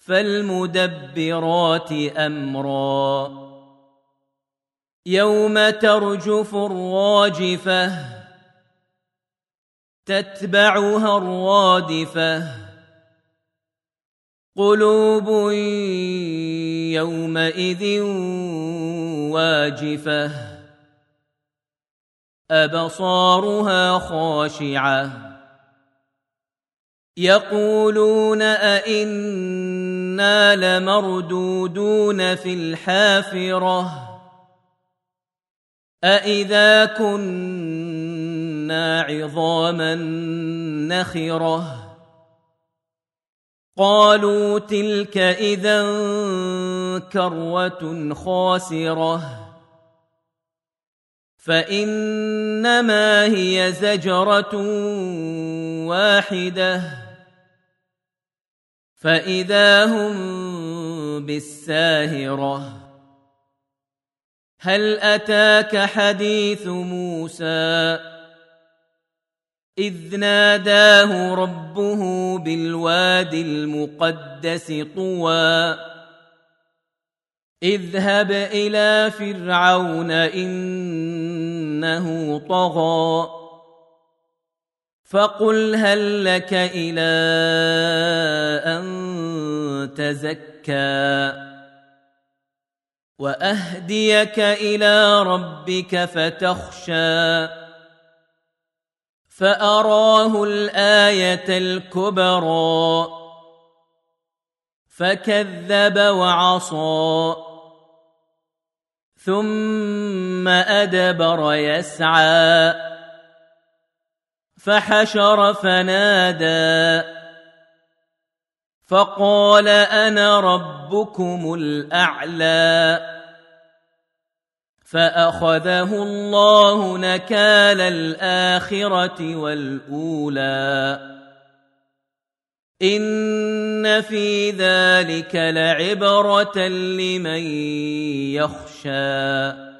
فالمدبرات أمرا. يوم ترجف الراجفة تتبعها الرادفة. قلوب يومئذ واجفة. أبصارها خاشعة. يقولون لمردودون في الحافرة أئذا كنا عظاما نخرة قالوا تلك إذا كروة خاسرة فإنما هي زجرة واحدة فاذا هم بالساهره هل اتاك حديث موسى اذ ناداه ربه بالواد المقدس طوى اذهب إلى فرعون انه طغى فقل هل لك إلى أن تزكى وأهديك إلى ربك فتخشى فأراه الآية الكبرى فكذب وعصى ثم أدبر يسعى فحشر فنادى. فقال أنا ربكم الأعلى. فأخذه الله نكال الآخرة والأولى. إن في ذلك لعبرة لمن يخشى.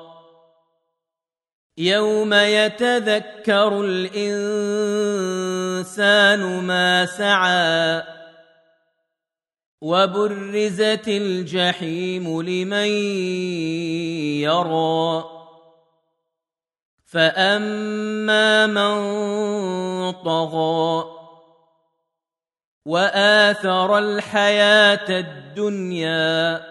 يوم يتذكر الانسان ما سعى وبرزت الجحيم لمن يرى فاما من طغى واثر الحياة الدنيا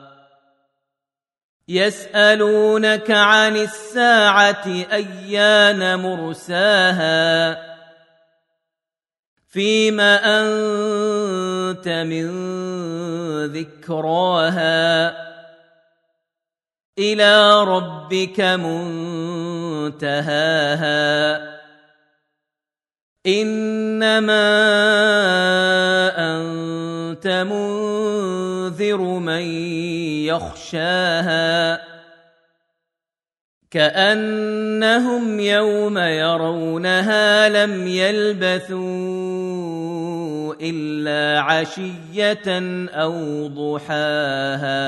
يسألونك عن الساعة أيان مرساها؟ فيم أنت من ذكراها؟ إلى ربك منتهاها. إنما انت منذر من يخشاها كأنهم يوم يرونها لم يلبثوا إلا عشية أو ضحاها